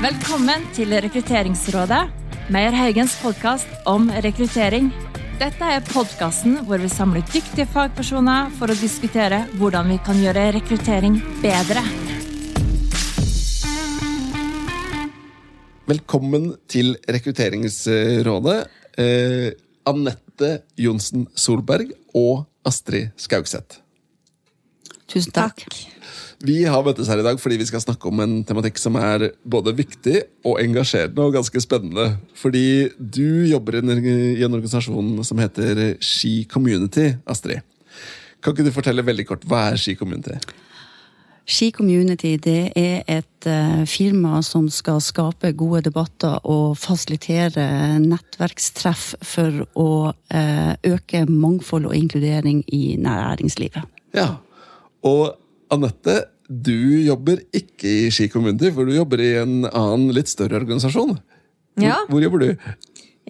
Velkommen til Rekrutteringsrådet, Meyer Haugens podkast om rekruttering. Dette er podkasten hvor vi samler dyktige fagpersoner for å diskutere hvordan vi kan gjøre rekruttering bedre. Velkommen til Rekrutteringsrådet. Eh, Anette Johnsen Solberg og Astrid Skaugseth. Tusen takk. Vi har møttes her i dag fordi vi skal snakke om en tematikk som er både viktig og engasjerende og ganske spennende. Fordi du jobber i en, organisasjon som heter Ski Community, Astrid. Kan ikke du fortelle veldig kort, hva er Ski Community? Ski Community det er et uh, firma som skal skape gode debatter og fasilitere nettverkstreff for å uh, øke mangfold og inkludering i næringslivet. Ja, og Anette, du jobber ikke i Ski Community, for du jobber i en annen, litt større organisasjon. Hvor, Ja. hvor jobber du?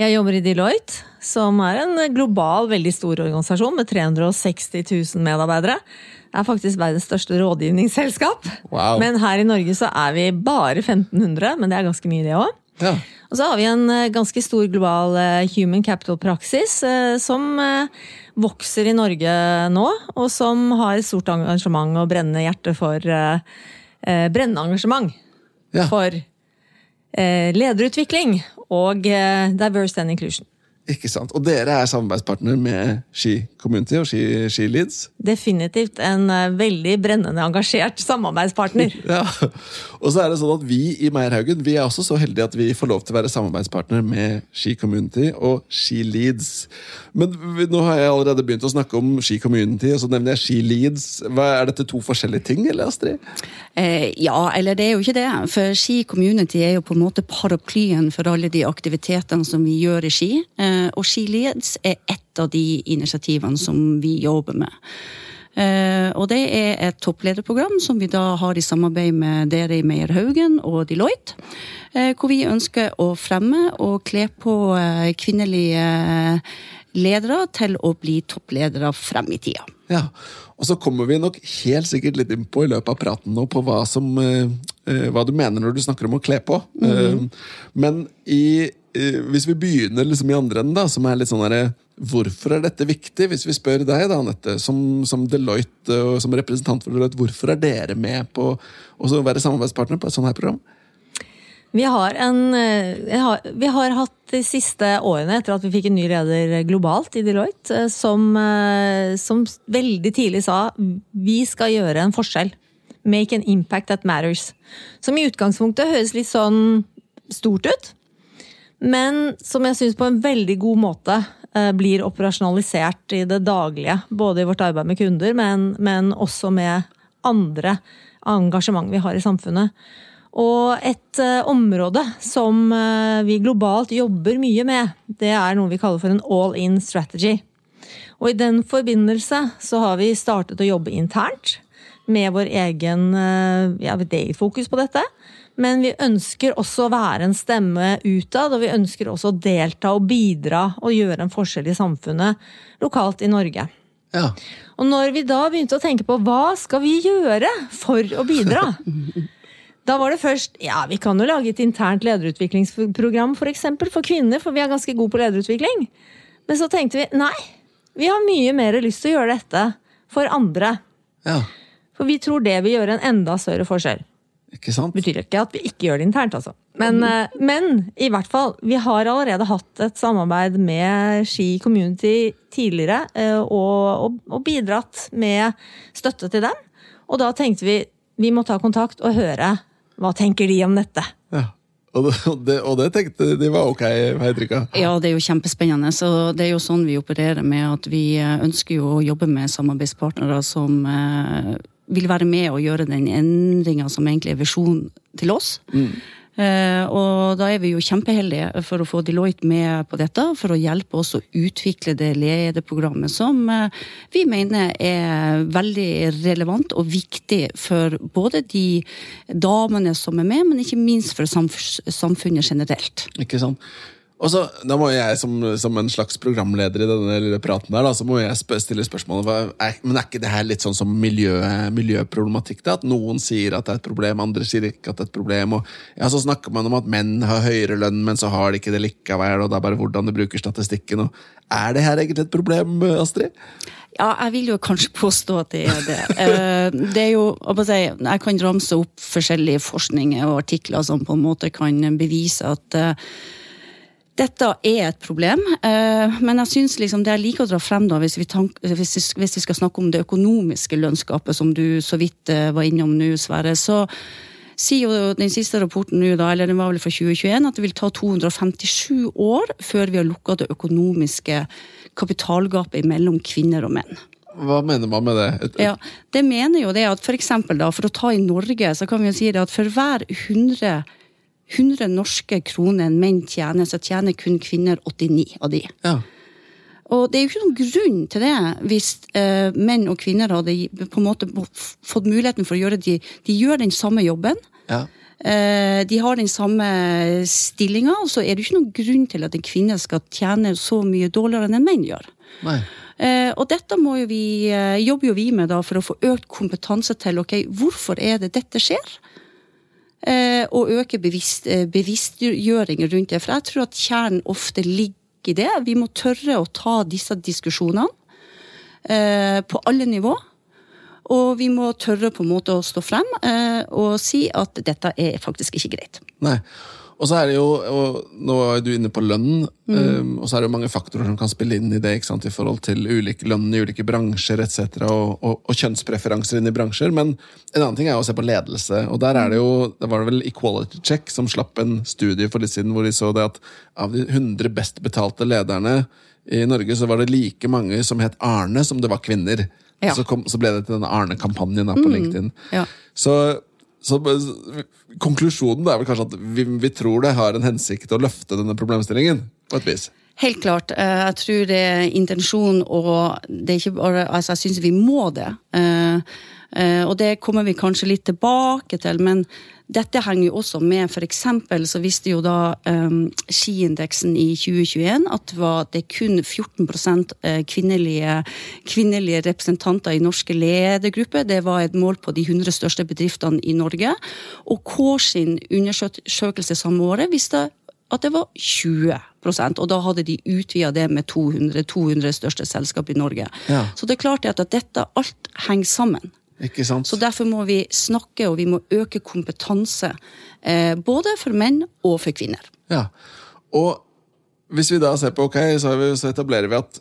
Jeg jobber i Deloitte, som er en global, veldig stor organisasjon med 360 000 medarbeidere. Det er faktisk verdens største rådgivningsselskap. Wow. Men her i Norge så er vi bare 1500, men det er ganske mye det òg. Ja. Og så har vi en eh, ganske stor global eh, human capital-praksis eh, som vokser i Norge nå, og som har stort engasjement og brennende hjerte for eh, eh, Brennende engasjement Ja. for eh, lederutvikling og eh, diversity and inclusion. Ikke sant? Og dere er samarbeidspartner med Ski Community og Ski, Ski Leeds? Definitivt en eh, veldig brennende engasjert samarbeidspartner. Ja. Og så er det sånn at Vi i Meierhaugen vi er også så heldige at vi får lov til å være samarbeidspartner med Ski Community og Ski Leeds. Men nå har jeg allerede begynt å snakke om Ski Community, og så nevner jeg Ski Leeds. Hva, er dette to forskjellige ting, eller Astrid? Eh, ja, eller det er jo ikke det. For Ski Community er jo på en måte paraplyen for alle de aktivitetene som vi gjør i Ski. Eh, og SkiLeads er ett av de initiativene som vi jobber med. Eh, og det er et topplederprogram som vi da har i samarbeid med dere i Meyer Haugen og Deloitte. Eh, hvor vi ønsker å fremme og kle på eh, kvinnelige ledere til å bli toppledere frem i tida. Ja, og så kommer vi nok helt sikkert litt innpå i løpet av praten nå på hva, som, eh, eh, hva du mener når du snakker om å kle på. Eh, men i, eh, hvis vi begynner liksom i andre enden, da, som er litt sånn herre Hvorfor er dette viktig? Hvis vi spør deg, da, Anette, som, som Deloitte og som representant for Deloitte, hvorfor er dere med på å være samarbeidspartner på et sånt her program? Vi har, en, eh, vi har hatt de siste årene, etter at vi fikk en ny leder globalt i Deloitte, eh, som, eh, som veldig tidlig sa vi skal gjøre en forskjell. Make an impact that matters. Som i utgangspunktet høres litt sånn stort ut, men som jeg syns på en veldig god måte eh, blir operasjonalisert i det daglige. Både i vårt arbeid med kunder, men, men også med andre engasjement vi har i samfunnet. Og et eh, område som eh, vi globalt jobber mye med, det er noe vi kaller for en all-in strategy. Og i den forbindelse så har vi startet å jobbe internt med vår egen eh, ja, vårt eget fokus på dette. Men vi ønsker også å være en stemme utad, og vi ønsker også å delta og bidra og gjøre en forskjell i samfunnet lokalt i Norge. Ja, Og når vi da begynte å tenke på hva skal vi gjøre for å bidra, da var det først ja, vi kan jo lage et internt lederutviklingsprogram for, eksempel, for kvinner, for vi er ganske gode på lederutvikling. Men så tenkte vi nei, vi har mye mer lyst til å gjøre dette for andre. ja, For vi tror det vil gjøre en enda større forskjell. ikke sant? Betyr ikke at vi ikke gjør det internt, altså. Men, mm. men i hvert fall, vi har allerede hatt et samarbeid med Ski Community tidligere, eh, og, og, og bidratt med støtte til dem. Og da tenkte vi vi må ta kontakt og høre hva tenker de om dette. Ja. Og det, og det, tenkte de var ok, Heidrika? Ja, det er jo kjempespennende. Så det er jo sånn vi opererer med at vi eh, ønsker jo å jobbe med samarbeidspartnere som vil være med og gjøre den endringa som egentlig er visjonen til oss. Eh, og da er vi jo kjempeheldige for å få Deloitte med på dette, for å hjelpe oss å utvikle det lederprogrammet som uh, vi mener er veldig relevant og viktig for både de damene som er med, men ikke minst for samf samfunnet generelt. Ikke sant? Og så, da må jeg som, som en slags programleder i denne lille praten der, da, så må jeg sp stille spørsmålet er, Men er ikke det her litt sånn som miljø, miljøproblematikk? da? At noen sier at det er et problem, andre sier ikke at det er et problem. og ja, Så snakker man om at menn har høyere lønn, men så har de ikke det likevel. og det er bare hvordan de bruker statistikken. og Er det her egentlig et problem, Astrid? Ja, jeg vil jo kanskje påstå at det er det. Eh, det er jo, Jeg kan ramse opp forskjellige forskninger og artikler som på en måte kan bevise at eh, dette er et problem, eh, men jeg syns liksom det er like å dra frem da, hvis vi, tank, hvis, hvis vi, skal snakke om det økonomiske lønnsgapet, som du så vidt eh, var innom nå, Sverre. så sier jo den siste rapporten nå, da, eller den var vel fra 2021, at det vil ta 257 år før vi har lukka det økonomiske kapitalgapet mellom kvinner og menn. Hva mener man med det? Ja, det mener jo det at for eksempel da, for å ta i Norge, så kan vi jo si det at for hver 100 100 norske kroner en menn tjener, så tjener kun kvinner 89 av de. Ja. Og det er jo ikke noen grunn til det, hvis eh, menn og kvinner hadde på en måte fått muligheten for å gjøre det. De, de gjør den samme jobben. Ja. Eh, de har den samme stillinga, og så er det jo ikke noen grunn til at en kvinne skal tjene så mye dårligere enn en menn gjør. Nei. Eh, og dette må jo vi, eh, jobber jo vi med da for å få økt kompetanse til. ok, Hvorfor er det dette skjer? Eh, og øke bevisst, eh, bevisstgjøring rundt det. For jeg tror at kjernen ofte ligger i det. Vi må tørre å ta disse diskusjonene eh, på alle nivå. Og vi må tørre på en måte å stå frem og si at dette er faktisk ikke greit. Nei. Og så er det jo, og Nå er du inne på lønnen, mm. um, og så er det jo mange faktorer som kan spille inn i det. ikke sant, I forhold til ulike lønn i ulike bransjer etc. Og, og, og, kjønnspreferanser inn i bransjer. Men en annen ting er jo å se på ledelse. og Der er det jo, det var det vel Equality Check som slapp en studie for litt siden hvor de så det at av de 100 best betalte lederne i Norge, så var det like mange som het Arne, som det var kvinner. Ja. Så, kom, så, ble det til denne Arne-kampanjen på mm. LinkedIn. Ja. Så så konklusjonen er vel kanskje at vi, vi, tror det har en hensikt å løfte denne problemstillingen. på et vis. Helt klart. Eh, jeg tror det er intensjonen, og det er ikke Altså, jeg syns vi må det. Eh, eh, og det kommer vi kanskje litt tilbake til, men dette henger jo også med. Eksempel så viste jo da um, skiindeksen i 2021 at det var det kun 14 eh, kvinnelige, kvinnelige representanter i norske ledergrupper. Det var et mål på de 100 største bedriftene i Norge. Og Kår sin undersøkelse samme året viste at det var 20% og da hadde de utvida det med 200, 200 største selskap i Norge. Ja. Så det er klart at dette alt henger sammen. Ikke sant? Så derfor må vi snakke, og vi må øke kompetanse. Eh, både for menn og for kvinner. Ja, og hvis vi da ser på, ok, så, etablerer vi at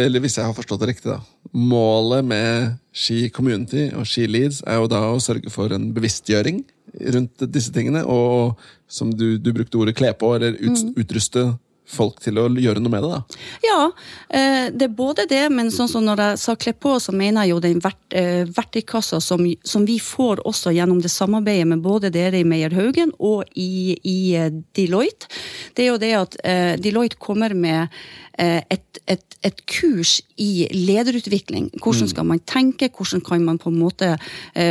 Eller hvis jeg har forstått det riktig, da. Målet med Ski Community og Ski Leads er jo da å sørge for en bevisstgjøring rundt disse tingene. Og som du, du brukte ordet kle på, eller ut, mm. utruste folk til å gjøre noe med det? da? Ja, eh, det er både det, men sånn som når jeg sa kle på, så mener jeg jo den vert, verktøykassa som, som, vi får også gjennom det samarbeidet med både dere i Meyer Haugen og i, i eh, Deloitte. Det er jo det at Deloitte kommer med et, et, et, kurs i lederutvikling. Hvordan skal man tenke, hvordan kan man på en måte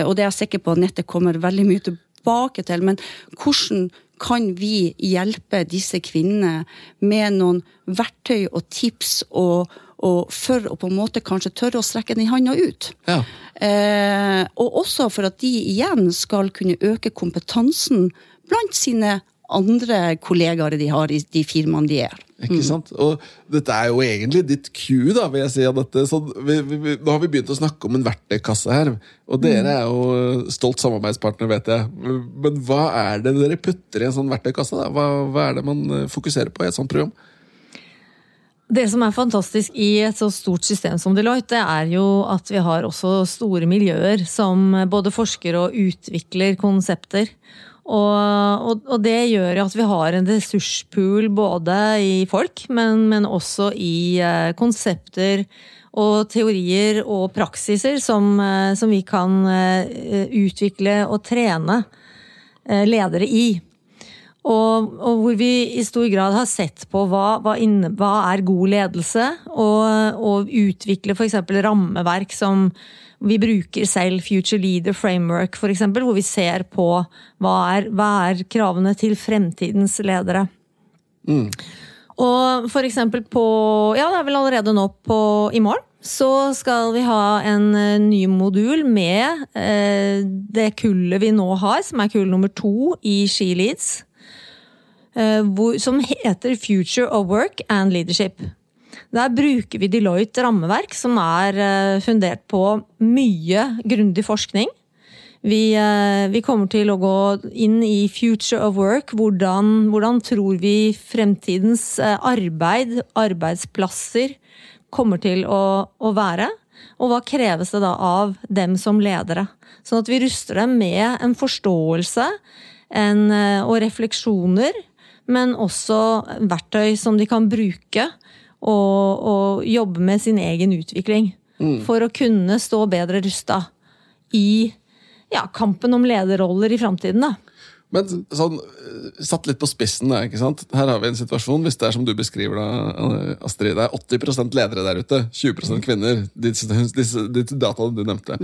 Og det er jeg sikker på at nettet kommer veldig mye tilbake til, men hvordan kan vi hjelpe disse kvinnene med noen verktøy og tips og, og for å på en måte kanskje tørre å strekke den handa ut. Ja. Eh, og også for at de igjen skal kunne øke kompetansen blant sine andre kollegaer de har i de firmaene de er. Ikke mm. sant? Og dette er jo egentlig ditt cue, da, vil jeg si. dette. Så vi, vi, nå har vi begynt å snakke om en verktøykasse her. Og dere mm. er jo stolt samarbeidspartner, vet jeg. Men hva er det dere putter i en sånn verktøykasse? da? Hva, hva er det man eh, fokuserer på i et sånt program? Det som er fantastisk i et så stort system som Deloitte, det er jo at vi har også store miljøer som både forsker og utvikler konsepter. Og, og, og, det gjør at vi har en ressurspool både i folk, men, men også i eh, konsepter og teorier og praksiser som, eh, som vi kan eh, utvikle og trene eh, ledere i. Og, og, hvor vi i stor grad har sett på hva, hva, inne, hva er god ledelse, og, og utvikle f.eks. rammeverk som vi bruker selv Future Leader Framework, eksempel, hvor vi ser på hva er, hva er kravene til fremtidens ledere. Mm. Og for eksempel på Ja, det er vel allerede nå på i morgen. Så skal vi ha en eh, ny modul med eh, det kullet vi nå har, som er kull nummer to i Ski Leads. Eh, som heter Future of Work and Leadership. Der bruker vi Deloitte rammeverk, som er eh, fundert på mye grundig forskning. Vi, eh, vi, kommer til å gå inn i future of work. Hvordan, hvordan tror vi fremtidens eh, arbeid, arbeidsplasser, kommer til å, å, være? Og hva kreves det da av dem som ledere? Sånn at vi ruster dem med en forståelse en, og refleksjoner, men også verktøy som de kan bruke og, og jobbe med sin egen utvikling. Mm. For å kunne stå bedre rusta i ja, kampen om lederroller i framtiden, da. Men sånn, satt litt på spissen, ikke sant? Her har vi en situasjon, hvis det er som du beskriver da, Astrid. Det er 80 ledere der ute, 20 kvinner. Disse, disse, disse dataene du nevnte.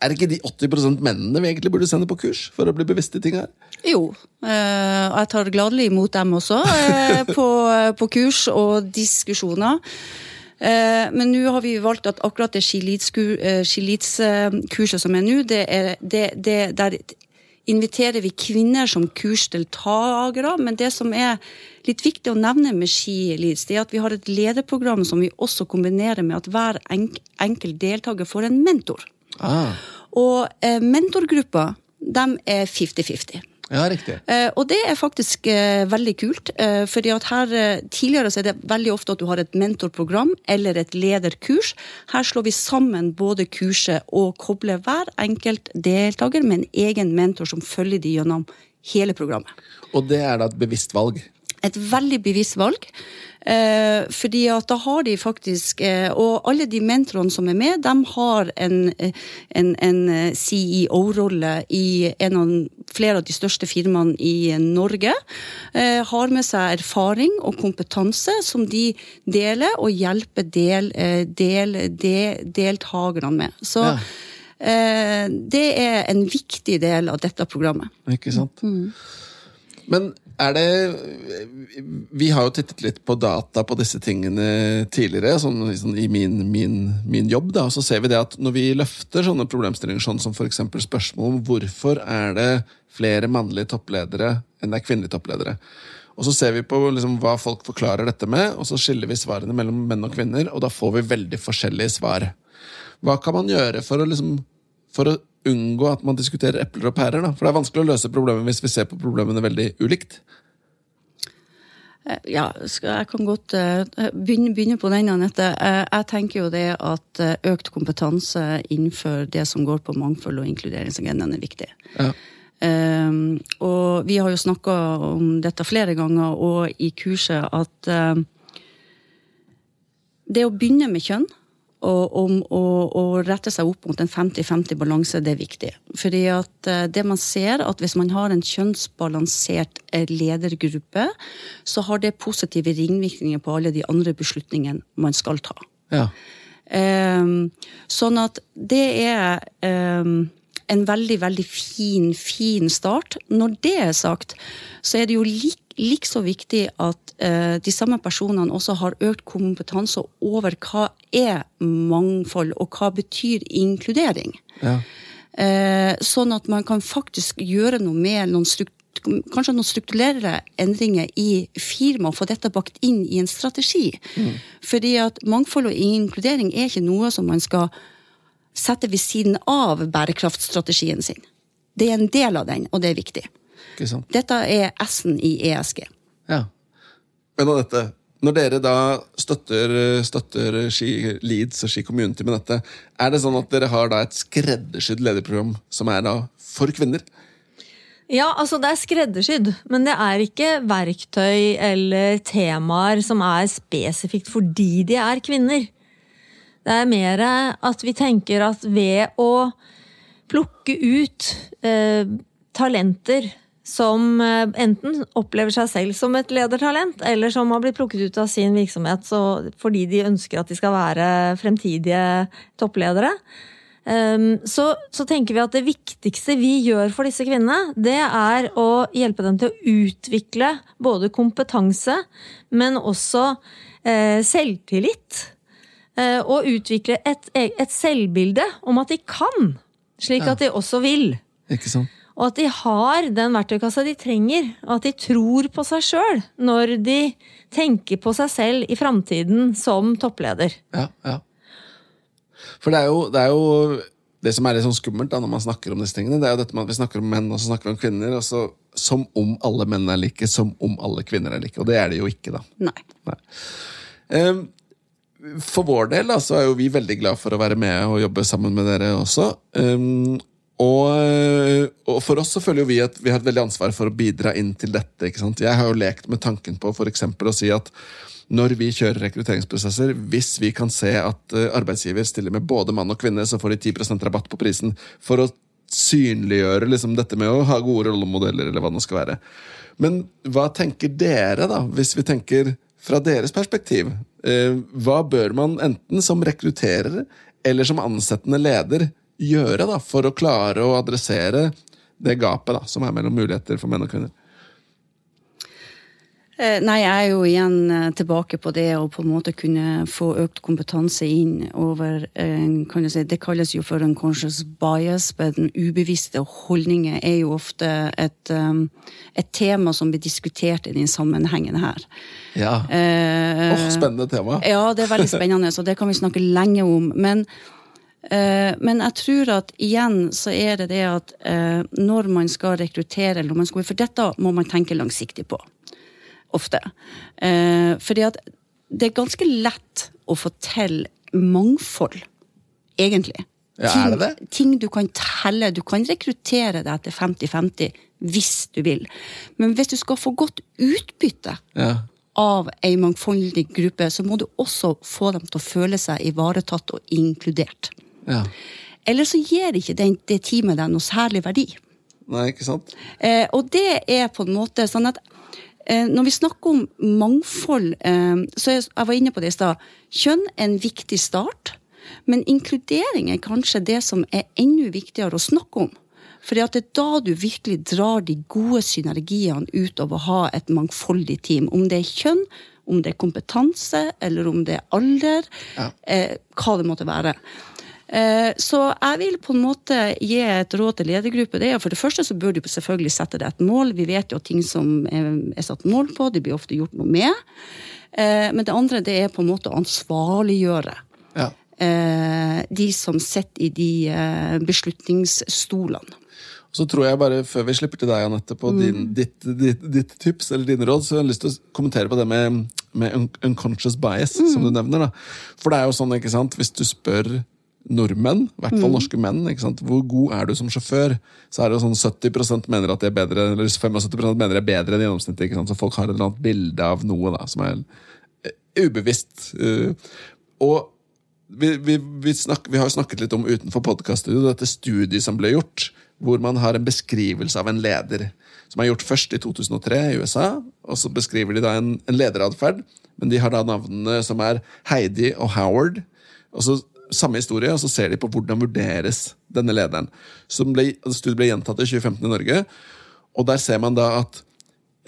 Er det ikke de 80 mennene vi egentlig burde sende på kurs for å bli bevisste i ting her? Jo, eh, og jeg tar gladelig imot dem også eh, på, på kurs og diskusjoner. Eh, men nå har vi valgt at akkurat det skilitskurset som er nå, det er det, det, der inviterer vi kvinner som kursdeltakere. Men det som er litt viktig å nevne med Ski det er at vi har et lederprogram som vi også kombinerer med at hver enkelt deltaker får en mentor. Ah. Og eh, mentorgruppa, de er 50-50. Ja, riktig. Eh, og det er faktisk eh, veldig kult. Eh, fordi at her Tidligere så er det veldig ofte at du har et mentorprogram eller et lederkurs. Her slår vi sammen både kurset og kobler hver enkelt deltaker med en egen mentor som følger de gjennom hele programmet. Og det er da et bevisst valg? Et veldig bevisst valg. Eh, fordi at da har de faktisk eh, Og alle de mentorene som er med, de har en, en, en CEO-rolle i en av flere av de største firmaene i Norge. Eh, har med seg erfaring og kompetanse som de deler, og hjelper del, eh, del, del, deltakerne med. Så ja. eh, det er en viktig del av dette programmet. Ikke sant. Mm. Men er det Vi har jo tittet litt på data på disse tingene tidligere, sånn, sånn i min, min, min, jobb. da, Så ser vi det at når vi løfter sånne problemstillinger, sånn som f.eks. spørsmål om hvorfor er det flere mannlige toppledere enn det er kvinnelige toppledere. Og Så ser vi på liksom, hva folk forklarer dette med, og så skiller vi svarene mellom menn og kvinner, og da får vi veldig forskjellige svar. Hva kan man gjøre for å, liksom, for å unngå at man diskuterer epler og pærer? da? For det er vanskelig å løse problemet hvis vi ser på problemene veldig ulikt. Eh, ja, jeg kan godt eh, begynne, begynne på den, Anette. Eh, jeg tenker jo det at økt kompetanse innenfor det som går på mangfold og inkluderingsagendaen, er viktig. Ja. Um, og vi har jo snakka om dette flere ganger, og i kurset, at um, det å begynne med kjønn og om å, å, rette seg opp mot en 50-50 balanse, det er viktig. Fordi at eh, det man ser, at hvis man har en kjønnsbalansert eh, ledergruppe, så har det positive ringvirkninger på alle de andre beslutningene man skal ta. Ja. Um, sånn at det er um, en veldig, veldig fin, fin start. Når det er sagt, så er det jo like, likså viktig at uh, de samme personene også har økt kompetanse over hva er mangfold, og hva betyr inkludering. Ja. Uh, sånn at man kan faktisk gjøre noe med noen strukturer kanskje noen strukturelle endringer i firmaet og få dette bakt inn i en strategi. Mm. Fordi at mangfold og inkludering er ikke noe som man skal setter ved siden av bærekraftstrategien sin. Det er en del av den, og det er viktig. Dette er S-en i ESG. Ja. Men av dette, når dere da støtter, støtter Ski Leeds og Ski Community med dette, er det sånn at dere har da et skreddersydd lederprogram som er da for kvinner? Ja, altså det er skreddersydd, men det er ikke verktøy eller temaer som er spesifikt fordi de er kvinner. Det er mer at vi tenker at ved å plukke ut eh, talenter som eh, enten opplever seg selv som et ledertalent, eller som har blitt plukket ut av sin virksomhet fordi de ønsker at de skal være fremtidige toppledere, Um, så, så tenker vi at det viktigste vi gjør for disse kvinnene, det er å hjelpe dem til å utvikle både kompetanse, men også eh, selvtillit. Eh, og utvikle et, et, selvbilde om at de kan, slik ja. at de også vil. Ikke sant? Og at de har den verktøykassa de trenger, og at de tror på seg sjøl når de tenker på seg selv i framtiden som toppleder. Ja, ja. For det er, jo, det er jo det som er litt sånn skummelt da, når man snakker om disse tingene, det er jo dette med at vi snakker om menn og så snakker vi om kvinner. og så Som om alle menn er like, som om alle kvinner er like. Og det er det jo ikke, da. Nei. Nei. Um, for vår del da, så er jo vi veldig glad for å være med og jobbe sammen med dere også. Um, og, og, for oss så føler jo vi at vi har et veldig ansvar for å bidra inn til dette. ikke sant? Jeg har jo lekt med tanken på for å si at når vi kjører rekrutteringsprosesser, hvis vi kan se at eh, arbeidsgiver stiller med både mann og kvinne, så får de 10% rabatt på prisen. For å synliggjøre liksom, dette med å ha gode rollemodeller, eller hva det skal være. Men hva tenker dere, da, hvis vi tenker fra deres perspektiv? Eh, hva bør man enten som rekrutterer eller som ansettende leder gjøre da, for å klare å adressere det gapet da, som er mellom muligheter for menn og kvinner? Eh, nei, jeg er jo igjen eh, tilbake på det å på en måte kunne få økt kompetanse inn over kan jeg si, Det kalles jo for en conscious bias, men ubevisste holdninger er jo ofte et, eh, et tema som blir diskutert i den sammenhengen her. Ja. Eh, oh, spennende tema. Ja, det er veldig spennende, så det kan vi snakke lenge om. Men Eh, men jeg tror at igjen så er det det at når man skal rekruttere, eller når man skal, for dette må man tenke langsiktig på. Ofte. Eh, fordi at det er ganske lett å fortelle mangfold, egentlig. Ja, er det det? Ting, ting du kan telle. Du kan rekruttere deg til 50-50 hvis du vil. Men hvis du skal få godt utbytte ja. av ei mangfoldig gruppe, så må du også få dem til å føle seg ivaretatt og inkludert. Ja. Eller så gir ikke det, det teamet deg noe særlig verdi. Nei, ikke sant? Eh, og det er på en måte sånn at når vi snakker om mangfold, eh, så jeg var inne på det i stad, kjønn er en viktig start. Men inkludering er kanskje det som er enda viktigere å snakke om. For det er da du virkelig drar de gode synergiene ut av å ha et mangfoldig team. Om det er kjønn, om det er kompetanse, eller om det er alder. Ja. Eh, hva det måtte være. Eh, så jeg vil på en måte gi et råd til ledergruppe. Det er For det første så bør du selvfølgelig sette deg et mål. Vi vet jo at ting som er satt mål på, det blir ofte gjort noe med. Eh, men det andre det er på en måte å ansvarliggjøre ja. Eh, de som sitter i de beslutningsstolene. Så tror jeg bare, Før vi slipper til deg, Anette, på din, mm. ditt, ditt, ditt, tips eller dine råd, så har jeg lyst til å kommentere på det med, med unconscious bias, mm. som du nevner. da. For det er jo sånn, ikke sant, hvis du spør nordmenn, i hvert fall mm. norske menn. Hvor god er du som sjåfør? Så er det sånn 70% mener at de er bedre, eller 75 mener de er bedre enn gjennomsnittet. Så folk har et eller annet bilde av noe da, som er eh, ubevisst. Uh, og vi, vi, vi, snak, vi, har snakket litt om utenfor podkaststudio dette studiet som ble gjort, hvor man har en beskrivelse av en leder. Som er gjort først i 2003 i USA, og så beskriver de da en, en lederatferd. Men de har da navnene som er Heidi og Howard. Og så samme historie, og så ser de på hvordan vurderes denne lederen. Ble, altså, studiet ble gjentatt i 2015 i Norge, og der ser man da at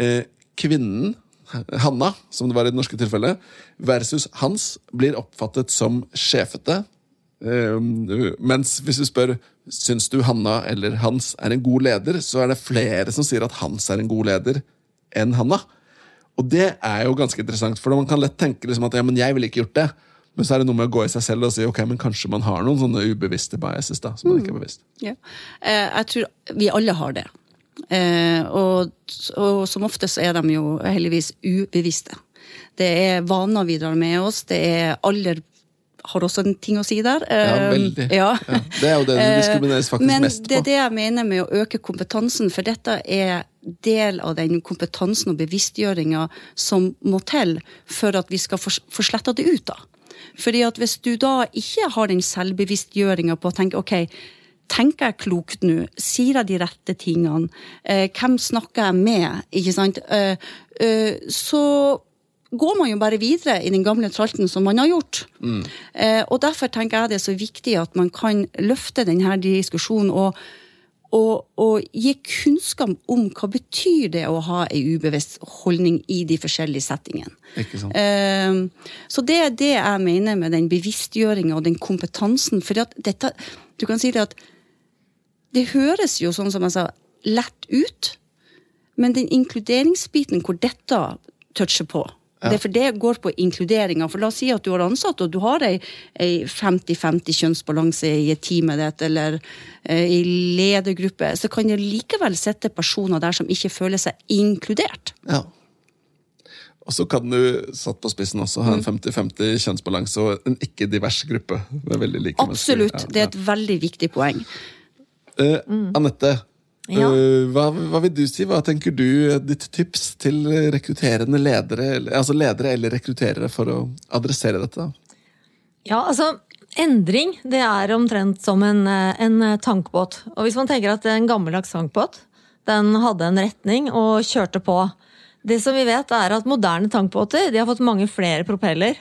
eh, kvinnen, Hanna, som det var i det norske tilfellet, versus Hans, blir oppfattet som sjefete. Eh, mens hvis du spør syns du Hanna eller Hans er en god leder, så er det flere som sier at Hans er en god leder enn Hanna. Og det er jo ganske interessant, for man kan lett tenke liksom at ja, men jeg ville ikke gjort det. Men så er det noe med å gå i seg selv og si ok, men kanskje man har noen sånne ubevisste biases. da, som man ikke er bevisst. Mm. Ja. Eh, jeg tror vi alle har det. Eh, og, og, som oftest er de jo heldigvis ubevisste. Det er vaner vi drar med oss. Det er alder har også en ting å si der. Ja, eh, veldig. Ja. Ja, det er jo det du diskrimineres faktisk Men mest på. Men det er det jeg mener med å øke kompetansen, for dette er del av den kompetansen og bevisstgjøringa som må til for at vi skal få sletta det ut. da. Fordi at hvis du da ikke har den selvbevisstgjøringa på å tenke ok, tenker jeg klokt nå? Sier jeg de rette tingene? Eh, hvem snakker jeg med? Ikke sant? Eh, eh, så går man jo bare videre i den gamle tralten som man har gjort. Eh, og derfor tenker jeg det er så viktig at man kan løfte denne diskusjonen og, og, og gi kunnskap om hva betyr det å ha ei ubevisst holdning i de forskjellige settingene. Ikke sant? Eh, så det er det jeg mener med den bevisstgjøringa og den kompetansen. For at dette, du kan si det at det høres jo sånn som jeg sa, lett ut, men den inkluderingsbiten hvor dette toucher på det, For det går på inkluderinga. For la oss si at du har ansatt, og du har ei, ei 50-50 kjønnsbalanse i et teamet ditt, eller eh, i ledergruppe, så kan det likevel sitte personer der som ikke føler seg inkludert. Ja. Og så kan du, satt på spissen også, ha en 50-50 kjønnsbalanse og en ikke-divers gruppe. Absolutt. mennesker. Det er et veldig viktig poeng. Eh, Anette, Ja. eh, hva, hva vil du si? Hva tenker du er ditt tips til rekrutterende ledere, altså ledere eller rekrutterere, for å adressere dette? Ja, altså, endring det er omtrent som en, eh, en tankbåt. Og hvis man tenker at en gammeldags tankbåt den hadde en retning og kjørte på. Det som vi vet er at moderne tankbåter de har fått mange flere propeller.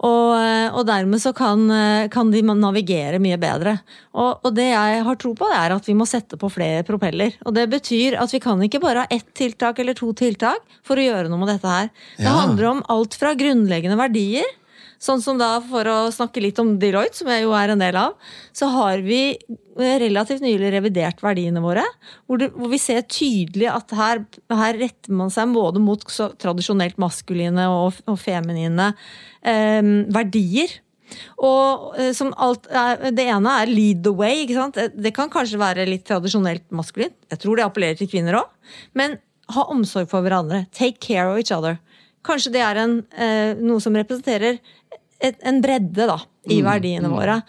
Og, eh, og dermed så kan, eh, kan de navigere mye bedre. Og, og det jeg har tro på, er at vi må sette på flere propeller. Og det betyr at vi kan ikke bare ha ett tiltak eller to tiltak for å gjøre noe med dette her. Det handler om alt fra grunnleggende verdier Sånn som da, For å snakke litt om Deloitte, som jeg jo er en del av, så har vi relativt nylig revidert verdiene våre. Hvor, det, hvor vi ser tydelig at her, her retter man seg både mot tradisjonelt maskuline og, og feminine eh, verdier. Og eh, alt, Det ene er lead the way. ikke sant? Det, det kan kanskje være litt tradisjonelt maskulint. Jeg tror det appellerer til kvinner òg. Men ha omsorg for hverandre. Take care of each other. Kanskje det er en, eh, noe som representerer et, en bredde da, i verdiene våre.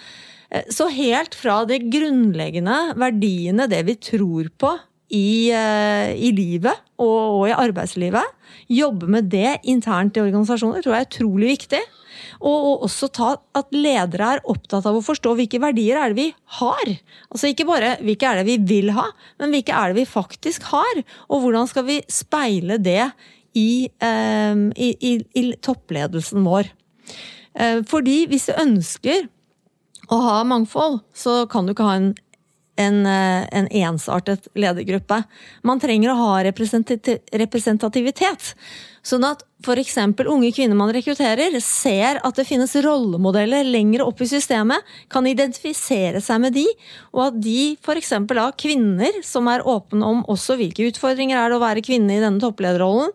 Eh, Så helt fra de grunnleggende verdiene, det vi tror på i, eh, i livet og, og i arbeidslivet, jobbe med det internt i organisasjoner, tror jeg er utrolig viktig. Og, og også ta at ledere er opptatt av å forstå hvilke verdier er det vi har. Altså ikke bare hvilke er det vi vil ha, men hvilke er det vi faktisk har. Og hvordan skal vi speile det i, eh, i, i, i toppledelsen vår. Eh, fordi hvis du ønsker å ha mangfold, så kan du ikke ha en, en, eh, en ensartet ledergruppe. Man trenger å ha representativitet. Sånn at f.eks. unge kvinner man rekrutterer, ser at det finnes rollemodeller lenger opp i systemet, kan identifisere seg med de, og at de f.eks. av kvinner som er åpne om også hvilke utfordringer er det å være kvinne i denne topplederrollen,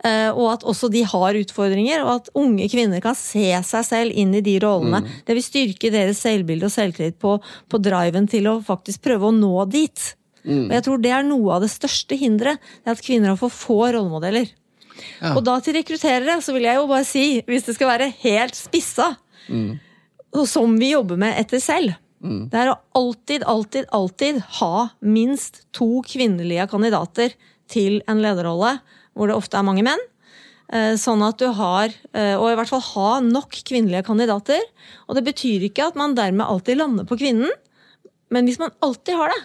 og at også de har utfordringer, og at unge kvinner kan se seg selv inn i de rollene. Det vil styrke deres selvbilde og selvtillit på, på driven til å faktisk prøve å nå dit. Og jeg tror det er noe av det største hinderet, det er at kvinner har for få rollemodeller. Og da til rekrutterere så vil jeg jo bare si, hvis det skal være helt spissa, mm. som vi jobber med etter selv, det er å alltid, alltid, alltid ha minst to kvinnelige kandidater til en lederrolle, hvor det ofte er mange menn. Eh, Sånn at du har, eh, og i hvert fall ha nok kvinnelige kandidater. Og det betyr ikke at man dermed alltid lander på kvinnen, men hvis man alltid har det,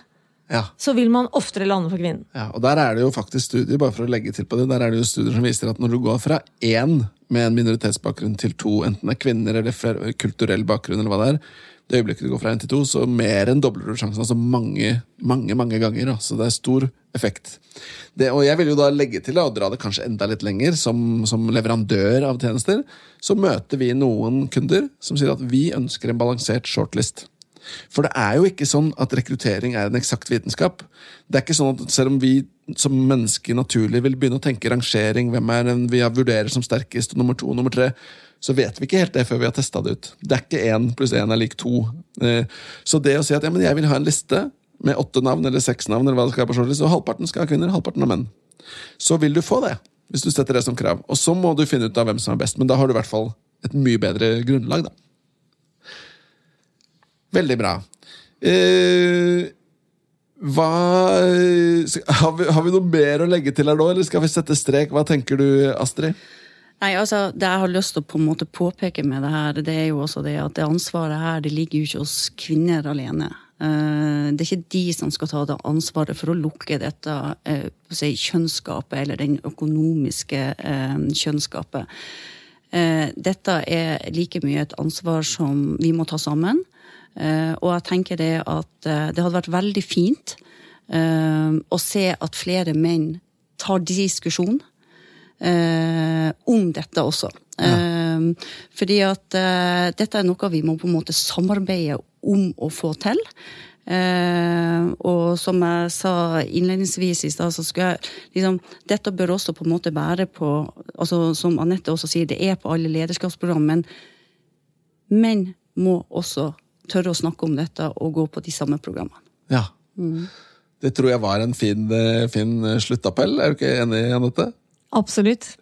Ja. så vil man oftere lande på kvinnen. Ja, og der er det jo faktisk studier, bare for å legge til på det, der er det jo studier som viser at når du går fra én med en minoritetsbakgrunn til to, enten det er kvinner eller kulturell bakgrunn, eller hva det er, det øyeblikket du går fra én til to, så mer enn dobler du sjansen. Altså mange, mange mange ganger. Så det er stor effekt. Det, og jeg vil jo da legge til, da, og dra det kanskje enda litt lenger, som, som leverandør av tjenester, så møter vi noen kunder som sier at vi ønsker en balansert shortlist. For det er jo ikke sånn at rekruttering er en eksakt vitenskap. Det er ikke sånn at Selv om vi som mennesker naturlig vil begynne å tenke rangering, hvem er den vi vurderer som sterkest, og nummer to nummer tre, så vet vi ikke helt det før vi har testa det ut. Det er ikke én pluss én er lik to. Eh, Så det å si at ja, jeg vil ha en liste med åtte navn eller seks navn, eller hva det skal være på og halvparten skal ha kvinner, halvparten av menn, så vil du få det. Hvis du setter det som krav. Og så må du finne ut av hvem som er best, men da har du i hvert fall et mye bedre grunnlag, da. Veldig bra. Eh, hva har vi, har vi noe mer å legge til her nå, eller skal vi sette strek? Hva tenker du, Astrid? Nei, altså, Det jeg har lyst til å på en måte påpeke med det her, det er jo også det at det ansvaret her det ligger jo ikke hos kvinner alene. Eh, det er ikke de som skal ta det ansvaret for å lukke dette eh, si, kjønnsgapet, eller den økonomiske eh, kjønnsgapet. Eh, dette er like mye et ansvar som vi må ta sammen. Eh, og jeg tenker det at eh, det hadde vært veldig fint å se at flere menn tar diskusjon om dette også. Ja. Fordi at dette er noe vi må på en måte samarbeide om å få til. Uh, og som jeg sa innledningsvis i stad, så skal jeg liksom Dette bør også på en måte være på altså Som Anette også sier, det er på alle lederskapsprogram, men menn må også tørre å snakke om dette og gå på de samme programmene. Ja. Mm. Det tror jeg var en fin, eh, fin sluttappell. Er du ikke enig, Anette? Absolutt.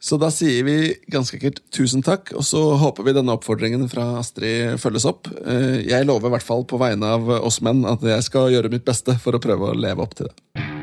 Så da sier vi ganske ekkelt tusen takk, og så håper vi denne oppfordringen fra Astrid følges opp. Eh, jeg lover i hvert fall på vegne av oss menn at jeg skal gjøre mitt beste for å prøve å leve opp til det.